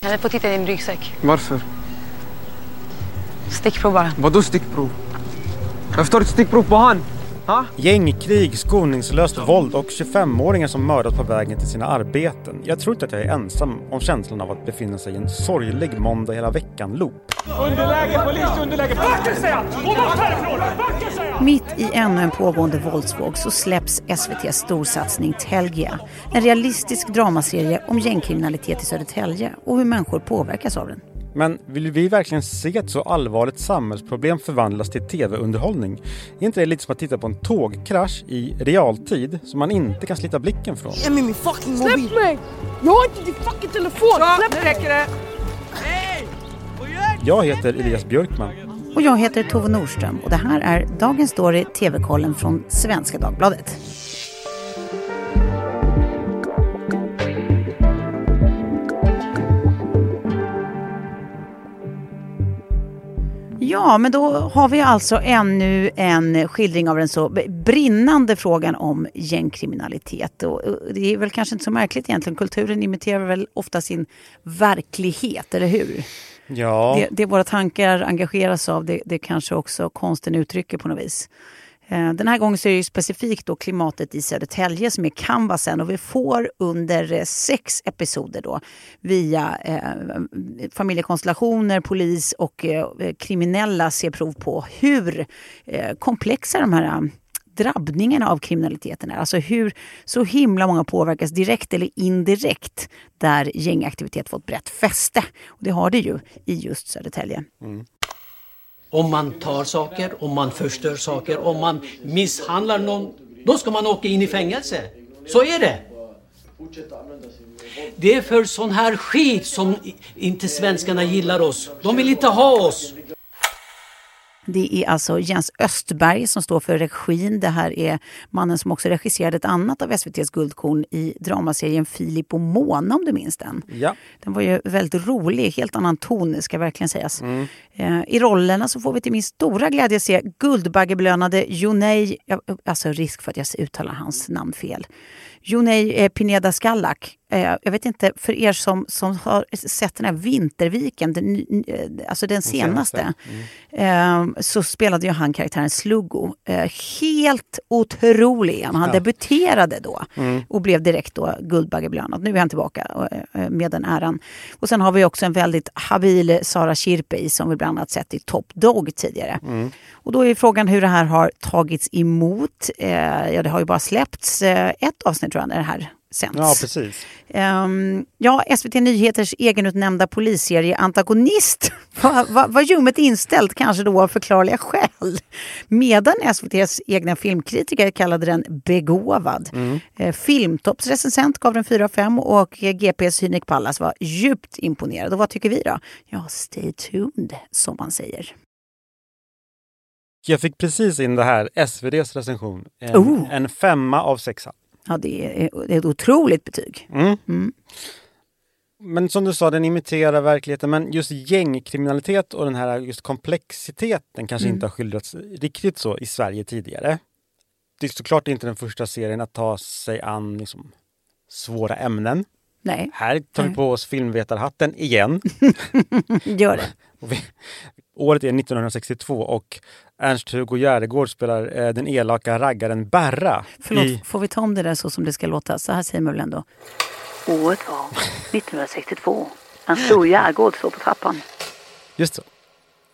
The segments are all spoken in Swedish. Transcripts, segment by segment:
Jag få titta i din ryggsäck? Varför? Stickprov bara. Vadå stickprov? Tar du ett stickprov på han? Ha? Gängkrig, skoningslöst våld och 25-åringar som mördas på vägen till sina arbeten. Jag tror inte att jag är ensam om känslan av att befinna sig i en sorglig måndag hela veckan-loop. Underläge, polis, underläge! Backa säger jag! Och bort härifrån! Backa säger jag! Mitt i ännu en pågående våldsvåg så släpps SVTs storsatsning Telgia. En realistisk dramaserie om gängkriminalitet i Södertälje och hur människor påverkas av den. Men vill vi verkligen se ett så allvarligt samhällsproblem förvandlas till tv-underhållning? Är inte det lite som att titta på en tågkrasch i realtid som man inte kan slita blicken från? Ge mig min fucking mobil! Släpp mig! Jag har inte din fucking telefon! Släpp Nu räcker det! Jag heter Elias Björkman. Och jag heter Tove Norström och det här är Dagens Story TV-kollen från Svenska Dagbladet. Ja, men då har vi alltså ännu en skildring av den så brinnande frågan om gängkriminalitet. Och det är väl kanske inte så märkligt egentligen. Kulturen imiterar väl ofta sin verklighet, eller hur? Ja, Det, det våra tankar engageras av, det, det kanske också konsten uttrycker på något vis. Eh, den här gången så är det ju specifikt då klimatet i Södertälje som är canvasen och vi får under eh, sex episoder då via eh, familjekonstellationer, polis och eh, eh, kriminella se prov på hur eh, komplexa de här drabbningarna av kriminaliteten är. Alltså hur så himla många påverkas direkt eller indirekt där gängaktivitet fått brett fäste. Och det har det ju i just Södertälje. Mm. Om man tar saker, om man förstör saker, om man misshandlar någon, då ska man åka in i fängelse. Så är det. Det är för sån här skit som inte svenskarna gillar oss. De vill inte ha oss. Det är alltså Jens Östberg som står för regin. Det här är mannen som också regisserade ett annat av SVTs guldkorn i dramaserien Filip och Mona om du minns den. ja. Den var ju väldigt rolig, helt annan ton ska verkligen sägas. Mm. Eh, I rollerna så får vi till min stora glädje se Guldbaggebelönade Jonei, alltså risk för att jag uttalar hans namn fel. Jonei eh, Pineda Skallak. Eh, jag vet inte, för er som, som har sett den här Vinterviken, den, eh, alltså den senaste, eh, så spelade ju han karaktären Sluggo. Helt otrolig. Han debuterade då och blev direkt då Guldbaggebelönad. Nu är han tillbaka med den äran. Och sen har vi också en väldigt habil Sara Kirpei som vi bland annat sett i Top Dog tidigare. Och då är frågan hur det här har tagits emot. Ja, det har ju bara släppts ett avsnitt tror jag det här sänds. ja, precis. Ehm, ja, SVT Nyheters egenutnämnda polisserie Antagonist var, var, var ljummet inställd, kanske då av förklarliga skäl. Medan SVTs egna filmkritiker kallade den begåvad. Mm. Filmtopps recensent gav den 4 av 5 och eh, GPs Hynek Pallas var djupt imponerad. Och vad tycker vi då? Ja, stay tuned, som man säger. Jag fick precis in det här, SVDs recension. En, Oh. en femma av sexa. Ja, det är, det är ett otroligt betyg. Mm. Mm. Men som du sa, den imiterar verkligheten. Men just gängkriminalitet och den här just komplexiteten kanske Mm. inte har skildrats riktigt så i Sverige tidigare. Det är såklart inte den första serien att ta sig an liksom, svåra ämnen. Nej, Här tar vi på oss filmvetarhatten igen. gör det. Vi, året är 1962 och Ernst-Hugo Järegård spelar eh, den elaka raggaren Berra. Förlåt, i- får vi ta om det där så som det ska låta? Så här säger man väl ändå? Året var 1962. En stor Järegård står på trappan. Just så.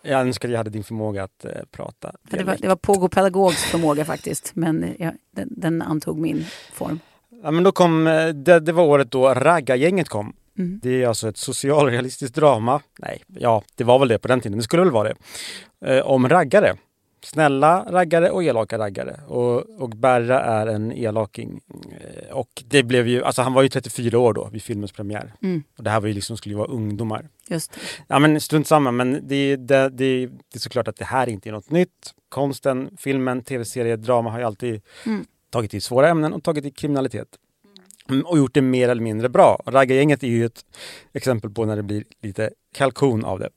Jag önskar jag hade din förmåga att eh, prata. För det, var, det var pågopedagogs förmåga faktiskt, men eh, ja, den, den antog min form. Ja, men då kom, eh, det, det var året då Raggargänget kom. Mm. Det är alltså ett socialrealistiskt drama. Nej, ja, det var väl det på den tiden. Det skulle väl vara det. Eh, om raggare. Snälla raggare och elaka raggare. Och, och Berra är en elaking. Eh, och det blev ju, alltså han var ju 34 år då vid filmens premiär. Mm. Och det här var ju liksom, skulle ju vara ungdomar. Just det. Ja men strunt samma, men det, det, det, det är såklart att det här inte är något nytt. Konsten, filmen, tv-serier, drama har ju alltid Mm. tagit i svåra ämnen och tagit i kriminalitet. Mm, Och gjort det mer eller mindre bra. Raggargänget är ju ett exempel på när det blir lite kalkon av det.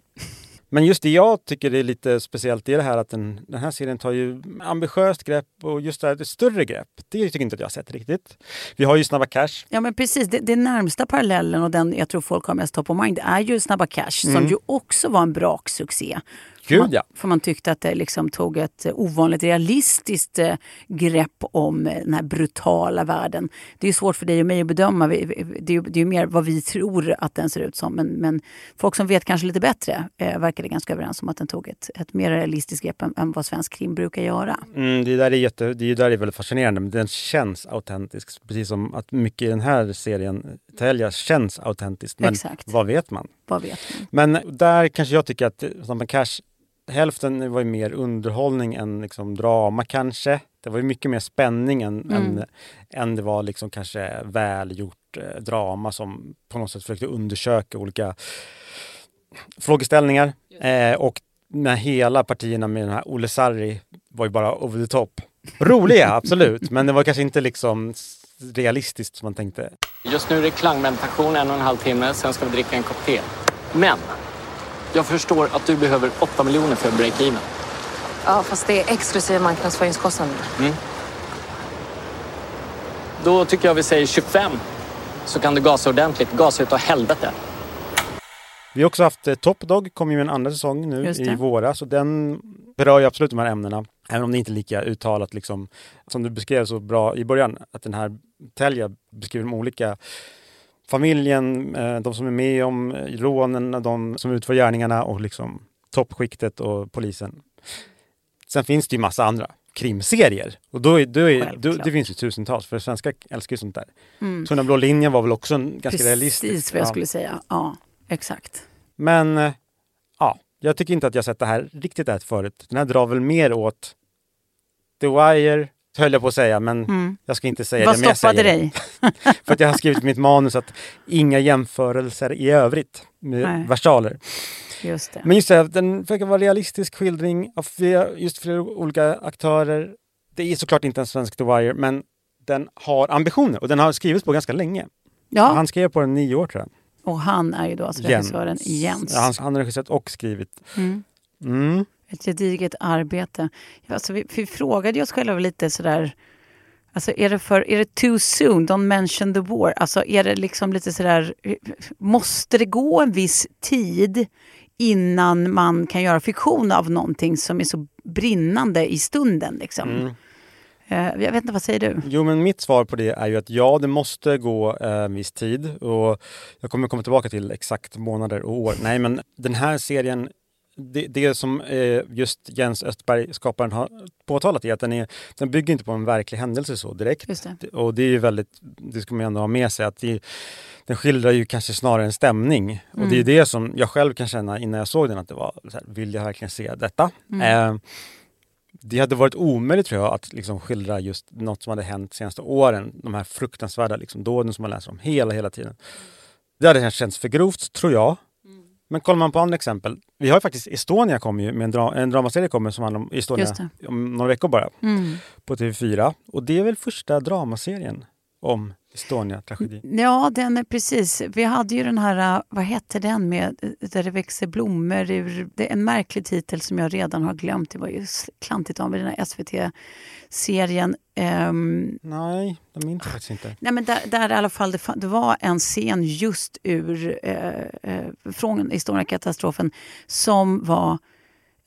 Men just det jag tycker är lite speciellt är det här att den, den här serien tar ju ambitiöst grepp och just det här ett större grepp. Det tycker inte att jag har sett riktigt. Vi har ju Snabba Cash. Ja men precis, det, det närmsta parallellen och den jag tror folk har mest top of mind är ju Snabba Cash Mm. som ju också var en braksuccé. Gud, man, ja. För man tyckte att det liksom tog ett eh, ovanligt realistiskt eh, grepp om eh, den här brutala världen. Det är svårt för dig och mig att bedöma. Det är ju, det är mer vad vi tror att den ser ut som. Men, men folk som vet kanske lite bättre eh, verkar ganska överens om att den tog ett, ett mer realistiskt grepp än, än vad svensk krim brukar göra. Mm, det, där är jätte, det är där är väldigt fascinerande, men den känns autentisk. Precis som att mycket i den här serien, Telia, känns autentiskt. Men Exakt. vad vet man? Vad vet man? Men där kanske jag tycker att Snabba Cash, hälften var ju mer underhållning än liksom drama kanske. Det var ju mycket mer spänning än, än, än det var liksom kanske välgjort eh, drama som på något sätt försökte undersöka olika frågeställningar. Eh, och när hela partierna med den här Olle Sarri var ju bara over the top. Roliga, absolut, men det var kanske inte liksom realistiskt som man tänkte. Just nu är det klangmeditation en och en halv timme, sen ska vi dricka en kopp te. Men jag förstår att du behöver 8 miljoner för att breaka even. Ja, fast det är exklusive marknadsföringskostnader. Då tycker jag vi säger 25. Så kan du gasa ordentligt. Gasa utav helvete. Vi har också haft eh, Top Dog, kom ju med en andra säsong nu i våras. Och den berör ju absolut de här ämnena. Även om det inte är lika uttalat liksom, som du beskrev så bra i början. Att den här Telja beskriver de olika familjen, eh, de som är med om eh, rånen, de som utför gärningarna och liksom toppskiktet och polisen. Sen finns det ju massa andra krimserier. Och då, är, då, är, då, det finns ju tusentals, för svenskar älskar ju sånt där. Tunna blå linjen var väl också en ganska realistisk. Mm. Precis vad jag ja. skulle säga. Ja, exakt. Men eh, ja, jag tycker inte att jag sett det här riktigt rätt förut. Den här drar väl mer åt The Wire, höll jag på att säga, men jag ska inte säga Vad det. Jag stoppade dig? För att jag har skrivit mitt manus att inga jämförelser i övrigt med Nej. versaler. Just det. Men just det, den försöker vara realistisk skildring av flera, just flera olika aktörer. Det är såklart inte en svensk The Wire, men den har ambitioner och den har skrivits på ganska länge. Ja, Han skrev på den nio år tror jag. och han är ju då alltså Jens. regissören Jens. Ja, han, han har regisserat och skrivit. Mm. Mm. Ett gediget arbete. Alltså, vi, vi frågade oss själva lite sådär, alltså är det, för, är det too soon? Don't mention the war. Alltså är det liksom lite sådär, måste det gå en viss tid innan man kan göra fiktion av någonting som är så brinnande i stunden? Liksom? Mm. Eh, jag vet inte, vad säger du? Jo, men mitt svar på det är ju att ja, det måste gå eh, en viss tid och jag kommer komma tillbaka till exakt månader och år. Nej, men den här serien, det, det som eh, just Jens Östberg, skaparen, har påtalat är att den, är, den bygger inte på en verklig händelse så direkt. Det. Och det är ju väldigt, det ska man ju ändå ha med sig, att det, den skildrar ju kanske snarare en stämning. Och det är ju det som jag själv kan känna innan jag såg den, att det var så här, vill jag verkligen se detta? Eh, det hade varit omöjligt tror jag att liksom skildra just något som hade hänt de senaste åren. De här fruktansvärda liksom, dåden som man läser om hela, hela tiden. Det hade känts för grovt, tror jag. Men kollar man på andra exempel. Vi har ju faktiskt Estonia kommer ju med en, dra- en dramaserie kommer som handlar om Estonia om några veckor bara. Mm. På TV4. Och det är väl första dramaserien om Estonia-tragedin. Ja, den är precis. Vi hade ju den här, äh, vad hette den med, äh, där det växer blommor ur... Det är en märklig titel som jag redan har glömt. Det var ju klantigt av mig, den här SVT-serien. Ehm, Nej, de minns jag faktiskt inte. nej men där, där i alla fall, det, det var en scen just ur, eh, eh, från Estonia-katastrofen som var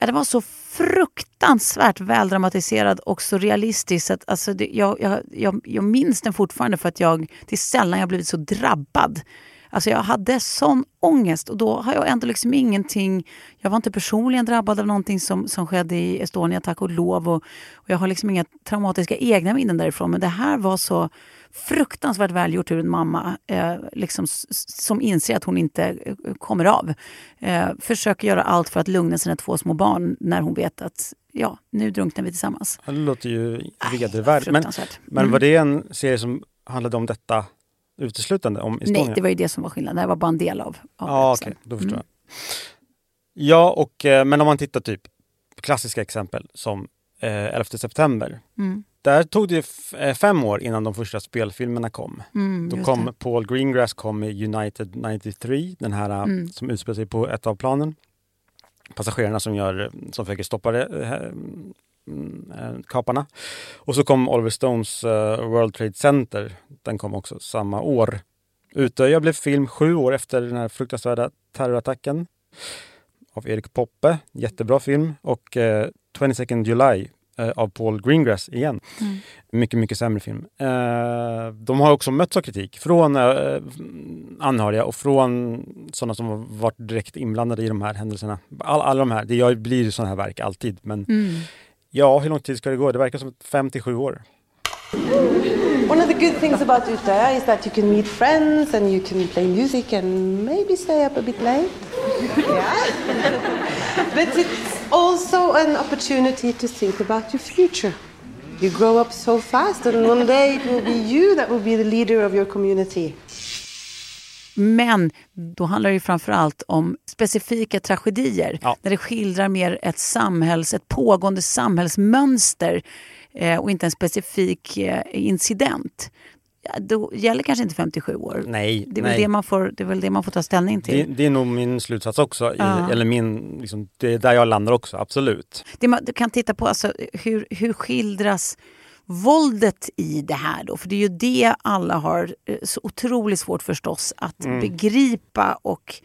Ja, det var så fruktansvärt väldramatiserad och så realistisk. Att, alltså, det, jag, jag, jag, jag minns den fortfarande för att jag, det är sällan jag blivit så drabbad. Alltså jag hade sån ångest och då har jag ändå liksom ingenting... Jag var inte personligen drabbad av någonting som, som skedde i Estonia, tack och lov. Och, och jag har liksom inga traumatiska egna minnen därifrån. Men det här var så fruktansvärt välgjort ur en mamma eh, liksom, som inser att hon inte eh, kommer av. Eh, försöker göra allt för att lugna sina två små barn när hon vet att ja, nu drunknar vi tillsammans. Det låter ju vedervärdigt. Men, men Mm. var det en serie som handlade om detta uteslutande? Om Estonia? Nej, det var ju det som var skillnaden. Det här var bara en del av, av Ja, okej. Då förstår Mm. jag. Ja, och, eh, men om man tittar typ klassiska exempel som eh, 11 september. Mm. Där tog det eh, fem år innan de första spelfilmerna kom. Mm, Då kom det. Paul Greengrass kom med United 93, den här eh, Mm. som utspelar sig på ett av planen. passagerarna som, gör, som försöker stoppa det, mm, kaparna. Och så kom Oliver Stones eh, World Trade Center. Den kom också samma år. Utöja blev film sju år efter den här fruktansvärda terrorattacken av Erik Poppe. Jättebra film. Och eh, 22nd July eh, av Paul Greengrass igen. Mm. Mycket, mycket sämre film. Eh, de har också mötts av kritik från eh, anhöriga och från sådana som har varit direkt inblandade i de här händelserna. All, alla de här, det blir sådana här verk alltid. Men Mm. Ja, hur lång tid ska det gå? Det verkar som 5-7 år. One of the good things about Utøya is that you can meet friends and you can play music and maybe stay up a bit late. Yeah. but it's also an opportunity to think about your future. You grow up so fast and one day it will be you that will be the leader of your community. Men då handlar det ju framför allt om specifika tragedier. Där det skildrar mer ett samhälls, ett pågående samhällsmönster eh, och inte en specifik eh, incident. Ja, då gäller kanske inte 57 år. Nej, Det är, väl nej. det, man får, det är väl det man får ta ställning Det, till. det är nog min slutsats också. I, Ja. Eller min, liksom, det är där jag landar också, absolut. Det man, du kan titta på alltså, hur, hur skildras våldet i det här då? För det är ju det alla har eh, så otroligt svårt förstås att Mm. begripa och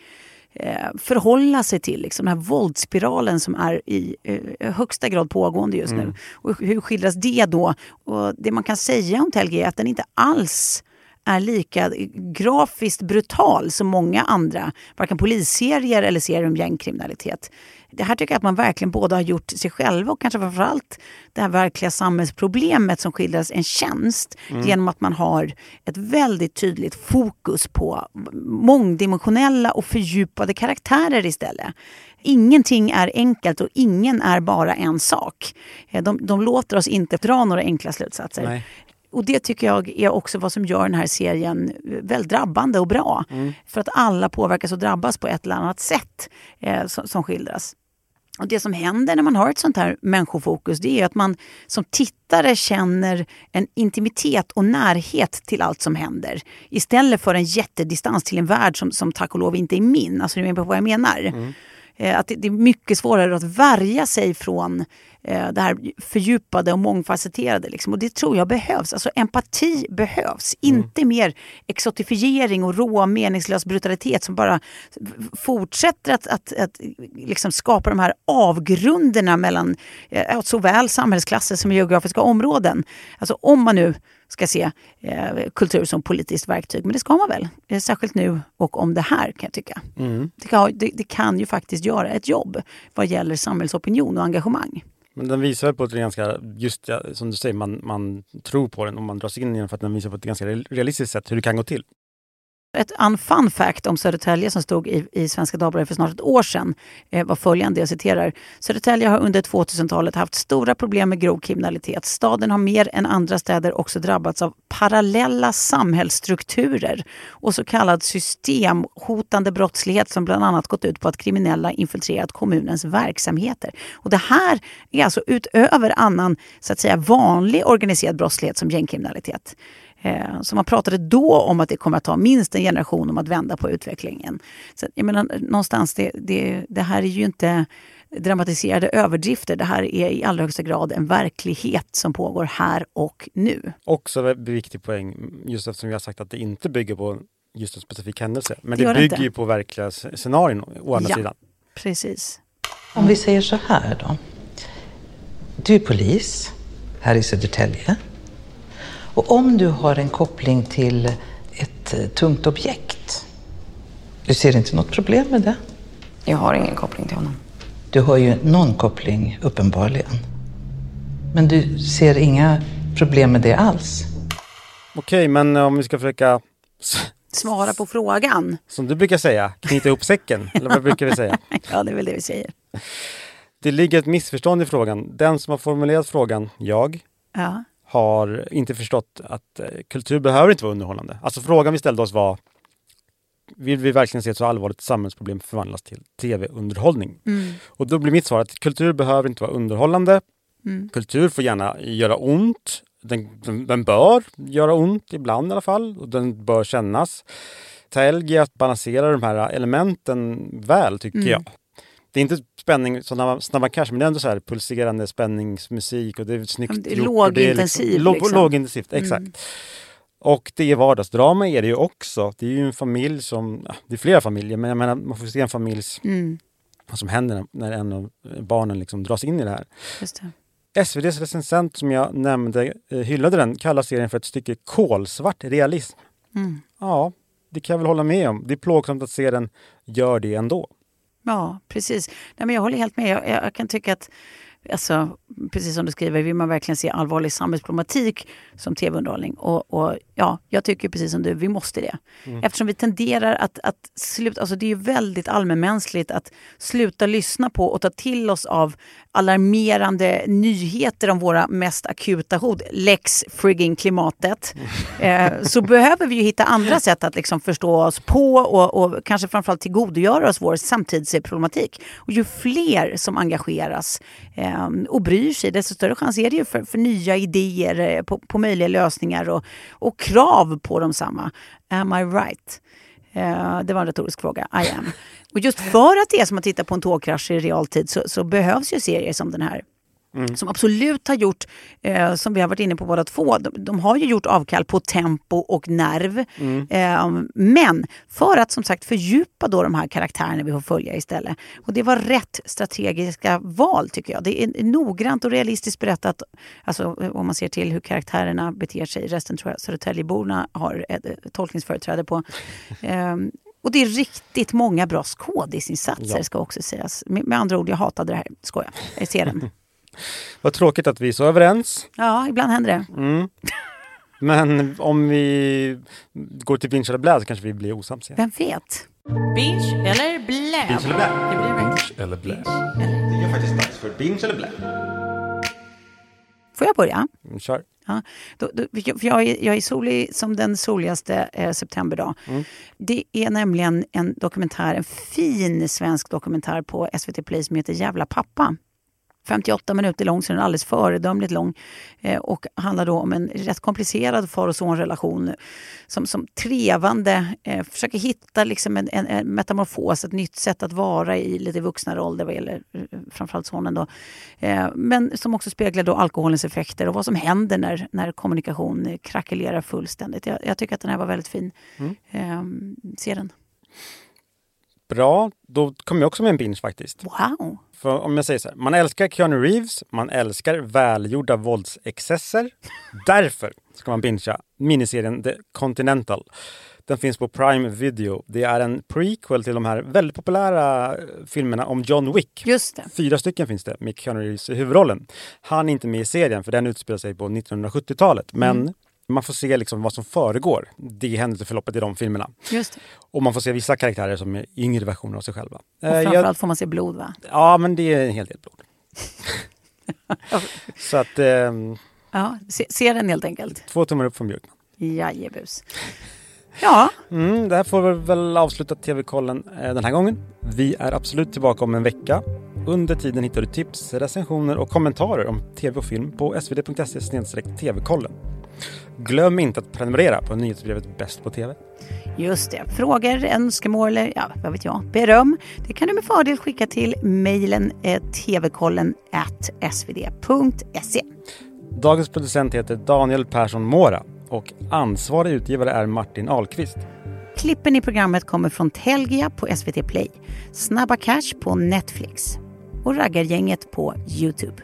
eh, förhålla sig till. Liksom, den här våldsspiralen som är i eh, högsta grad pågående just nu. Mm. Och hur skildras det då? Och det man kan säga om Telge är att den inte alls är lika grafiskt brutal som många andra, varken polisserier eller serier om gängkriminalitet. Det här tycker jag att man verkligen både har gjort sig själva och kanske framförallt det här verkliga samhällsproblemet som skildras en tjänst Mm. genom att man har ett väldigt tydligt fokus på mångdimensionella och fördjupade karaktärer istället. Ingenting är enkelt och ingen är bara en sak. Eh, De, de låter oss inte dra några enkla slutsatser. Nej. Och det tycker jag är också vad som gör den här serien väldigt drabbande och bra. Mm. För att alla påverkas och drabbas på ett eller annat sätt eh, som, som skildras. Och det som händer när man har ett sånt här människofokus det är att man som tittare känner en intimitet och närhet till allt som händer. Istället för en jättedistans till en värld som, som tack och lov inte är min. Alltså, ni är med på vad jag menar? Eh, Att det, det är mycket svårare att värja sig från det här fördjupade och mångfacetterade. Liksom. Och det tror jag behövs. Alltså empati behövs. Inte mer exotifiering och rå meningslös brutalitet som bara fortsätter att, att, att liksom skapa de här avgrunderna mellan eh, såväl samhällsklasser som geografiska områden. Alltså om man nu ska se eh, kultur som politiskt verktyg, men det ska man väl. Eh, särskilt nu och om det här kan jag tycka. Mm. Det kan, det, det kan ju faktiskt göra ett jobb vad gäller samhällsopinion och engagemang. Men den visar på ett ganska, just som du säger, man, man tror på den och man dras in i den för att den visar på ett ganska realistiskt sätt hur det kan gå till. Ett un fun fact om Södertälje som stod i, i Svenska Dagbladet för snart ett år sedan eh, var följande, jag citerar. Södertälje har under 2000-talet haft stora problem med grov kriminalitet. Staden har mer än andra städer också drabbats av parallella samhällsstrukturer och så kallad systemhotande brottslighet som bland annat gått ut på att kriminella infiltrerat kommunens verksamheter. Och det här är alltså utöver annan så att säga vanlig organiserad brottslighet som gängkriminalitet. Eh, Så man pratade då om att det kommer att ta minst en generation om att vända på utvecklingen. Så jag menar, någonstans, det, det, det här är ju inte dramatiserade överdrifter. Det här är i allra högsta grad en verklighet som pågår här och nu. Också en viktig poäng, just eftersom vi har sagt att det inte bygger på just en specifik händelse. Men Det det, bygger ju på verkliga scenarion å andra Ja. sidan. Precis. Om vi säger så här då. Du är polis här i Södertälje. Och om du har en koppling till ett eh, tungt objekt, du ser inte något problem med det? Jag har ingen koppling till honom. Du har ju någon koppling, uppenbarligen. Men du ser inga problem med det alls? Okej, men om vi ska försöka, Svara på frågan. som du brukar säga, knyta ihop säcken. eller vad brukar vi säga? Ja, det är väl det vi säger. Det ligger ett missförstånd i frågan. Den som har formulerat frågan, jag, Ja. Har inte förstått att eh, kultur behöver inte vara underhållande. Alltså frågan vi ställde oss var, vill vi verkligen se ett så allvarligt samhällsproblem förvandlas till tv-underhållning? Mm. Och då blir mitt svar att kultur behöver inte vara underhållande. Mm. Kultur får gärna göra ont. Den, den, den bör göra ont ibland i alla fall. Och den bör kännas. Telge att balansera de här elementen väl, tycker Mm. jag. Det är inte spänning som snabba, cash, men det är ändå så här pulserande spänningsmusik och det är snyggt det är gjort. och det är lågintensiv, låg- liksom. Lågintensivt, exakt. Mm. Och det är vardagsdrama är det ju också. Det är ju en familj som, det är flera familjer, men jag menar man får se en familjs, Mm, vad som händer när- när en av barnen liksom dras in i det här. just det. SVDs recensent som jag nämnde eh, hyllade den, kallar serien för ett stycke kolsvart realism. Mm. Ja, det kan jag väl hålla med om. Det är plågsamt att se den gör det ändå. Ja, precis. Nej, men jag håller helt med. Jag, jag, jag kan tycka att, alltså, precis som du skriver, vill man verkligen se allvarlig samhällsproblematik som tv-underhållning. Och, och ja, jag tycker precis som du, vi måste det. Mm. Eftersom vi tenderar att, att sluta, alltså det är ju väldigt allmänmänskligt att sluta lyssna på och ta till oss av alarmerande nyheter om våra mest akuta hot, lex frigging klimatet. Eh, så behöver vi ju hitta andra sätt att liksom förstå oss på och, och kanske framförallt tillgodogöra oss vår samtidsproblematik. Och ju fler som engageras eh, Ehm, och bryr sig, desto större chans är det ju för, för nya idéer eh, på, på möjliga lösningar och, och krav på dem samma. Am I right? Eh, det var en retorisk fråga. I am. Och just för att det är som att titta på en tågkrasch i realtid så, så behövs ju serier som den här. Som absolut har gjort, eh, som vi har varit inne på båda två, de, de har ju gjort avkall på tempo och nerv. Eh, men för att som sagt fördjupa då de här karaktärerna vi får följa istället. Och det var rätt strategiska val tycker jag. Det är noggrant och realistiskt berättat. Alltså om man ser till hur karaktärerna beter sig. Resten tror jag Södertäljeborna har ett, ett tolkningsföreträde på. Ehm, och det är riktigt många bra skådisinsatser Ja. ska också sägas. Med, med andra ord, jag hatade det här. Skojar. Jag ser den. Vad tråkigt att vi är så överens. Ja, ibland händer det. Mm. Men om vi går till binge eller blä så kanske vi blir osams igen. Vem vet? Binge eller blä? Binge eller blä? Det blir. Binge eller blä? Det är faktiskt dags för binge eller blä. Får jag börja? Mm, Kör. Ja, då, då, för jag, är, jag är solig som den soligaste eh, septemberdag. Mm. Det är nämligen en dokumentär, en fin svensk dokumentär på SVT Play som heter Jävla pappa. 58 minuter lång, så den är alldeles föredömligt lång. Eh, och handlar då om en rätt komplicerad far och sonrelation som, som trevande eh, försöker hitta liksom en, en, en metamorfos, ett nytt sätt att vara i lite vuxnare ålder vad gäller eh, framförallt sonen. Då. Eh, men som också speglar då alkoholens effekter och vad som händer när, när kommunikation krackelerar fullständigt. Jag, jag tycker att den här var väldigt fin. Mm. Eh, se den. Bra, då kommer jag också med en binge faktiskt. Wow! För om jag säger så här, man älskar Keanu Reeves, man älskar välgjorda våldsexcesser. Därför ska man bingea miniserien The Continental. Den finns på Prime Video. Det är en prequel till de här väldigt populära eh, filmerna om John Wick. Just det. Fyra stycken finns det med Keanu Reeves i huvudrollen. Han är inte med i serien för den utspelar sig på 1970-talet. Men Mm. Man får se liksom vad som föregår det händelseförloppet i de filmerna. Just. Och man får se vissa karaktärer som är yngre versioner av sig själva. Och Eh, jag- framförallt får man se blod va? Ja, men det är en hel del blod. Så att ehm, Ja, se, se den helt enkelt. två tummar upp från Björkman. Jajebus. Ja, Mm, det här får vi väl avsluta TV-kollen eh, den här gången. Vi är absolut tillbaka om en vecka. Under tiden hittar du tips, recensioner och kommentarer om tv och film på svd.se tv-kollen. Glöm inte att prenumerera på nyhetsbrevet Bäst på TV. just det. Frågor, önskemål eller ja, vad vet jag, beröm. Det kan du med fördel skicka till mejlen eh, tvkollen at svd.se. Dagens producent heter Daniel Persson Mora och ansvarig utgivare är Martin Ahlqvist. Klippen i programmet kommer från Telgia på SVT Play, Snabba Cash på Netflix och Raggargänget på Youtube.